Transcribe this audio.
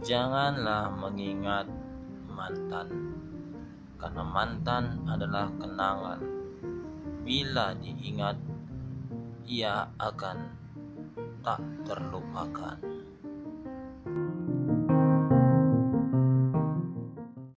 Janganlah mengingat mantan, karena mantan adalah kenangan. Bila diingat, ia akan tak terlupakan.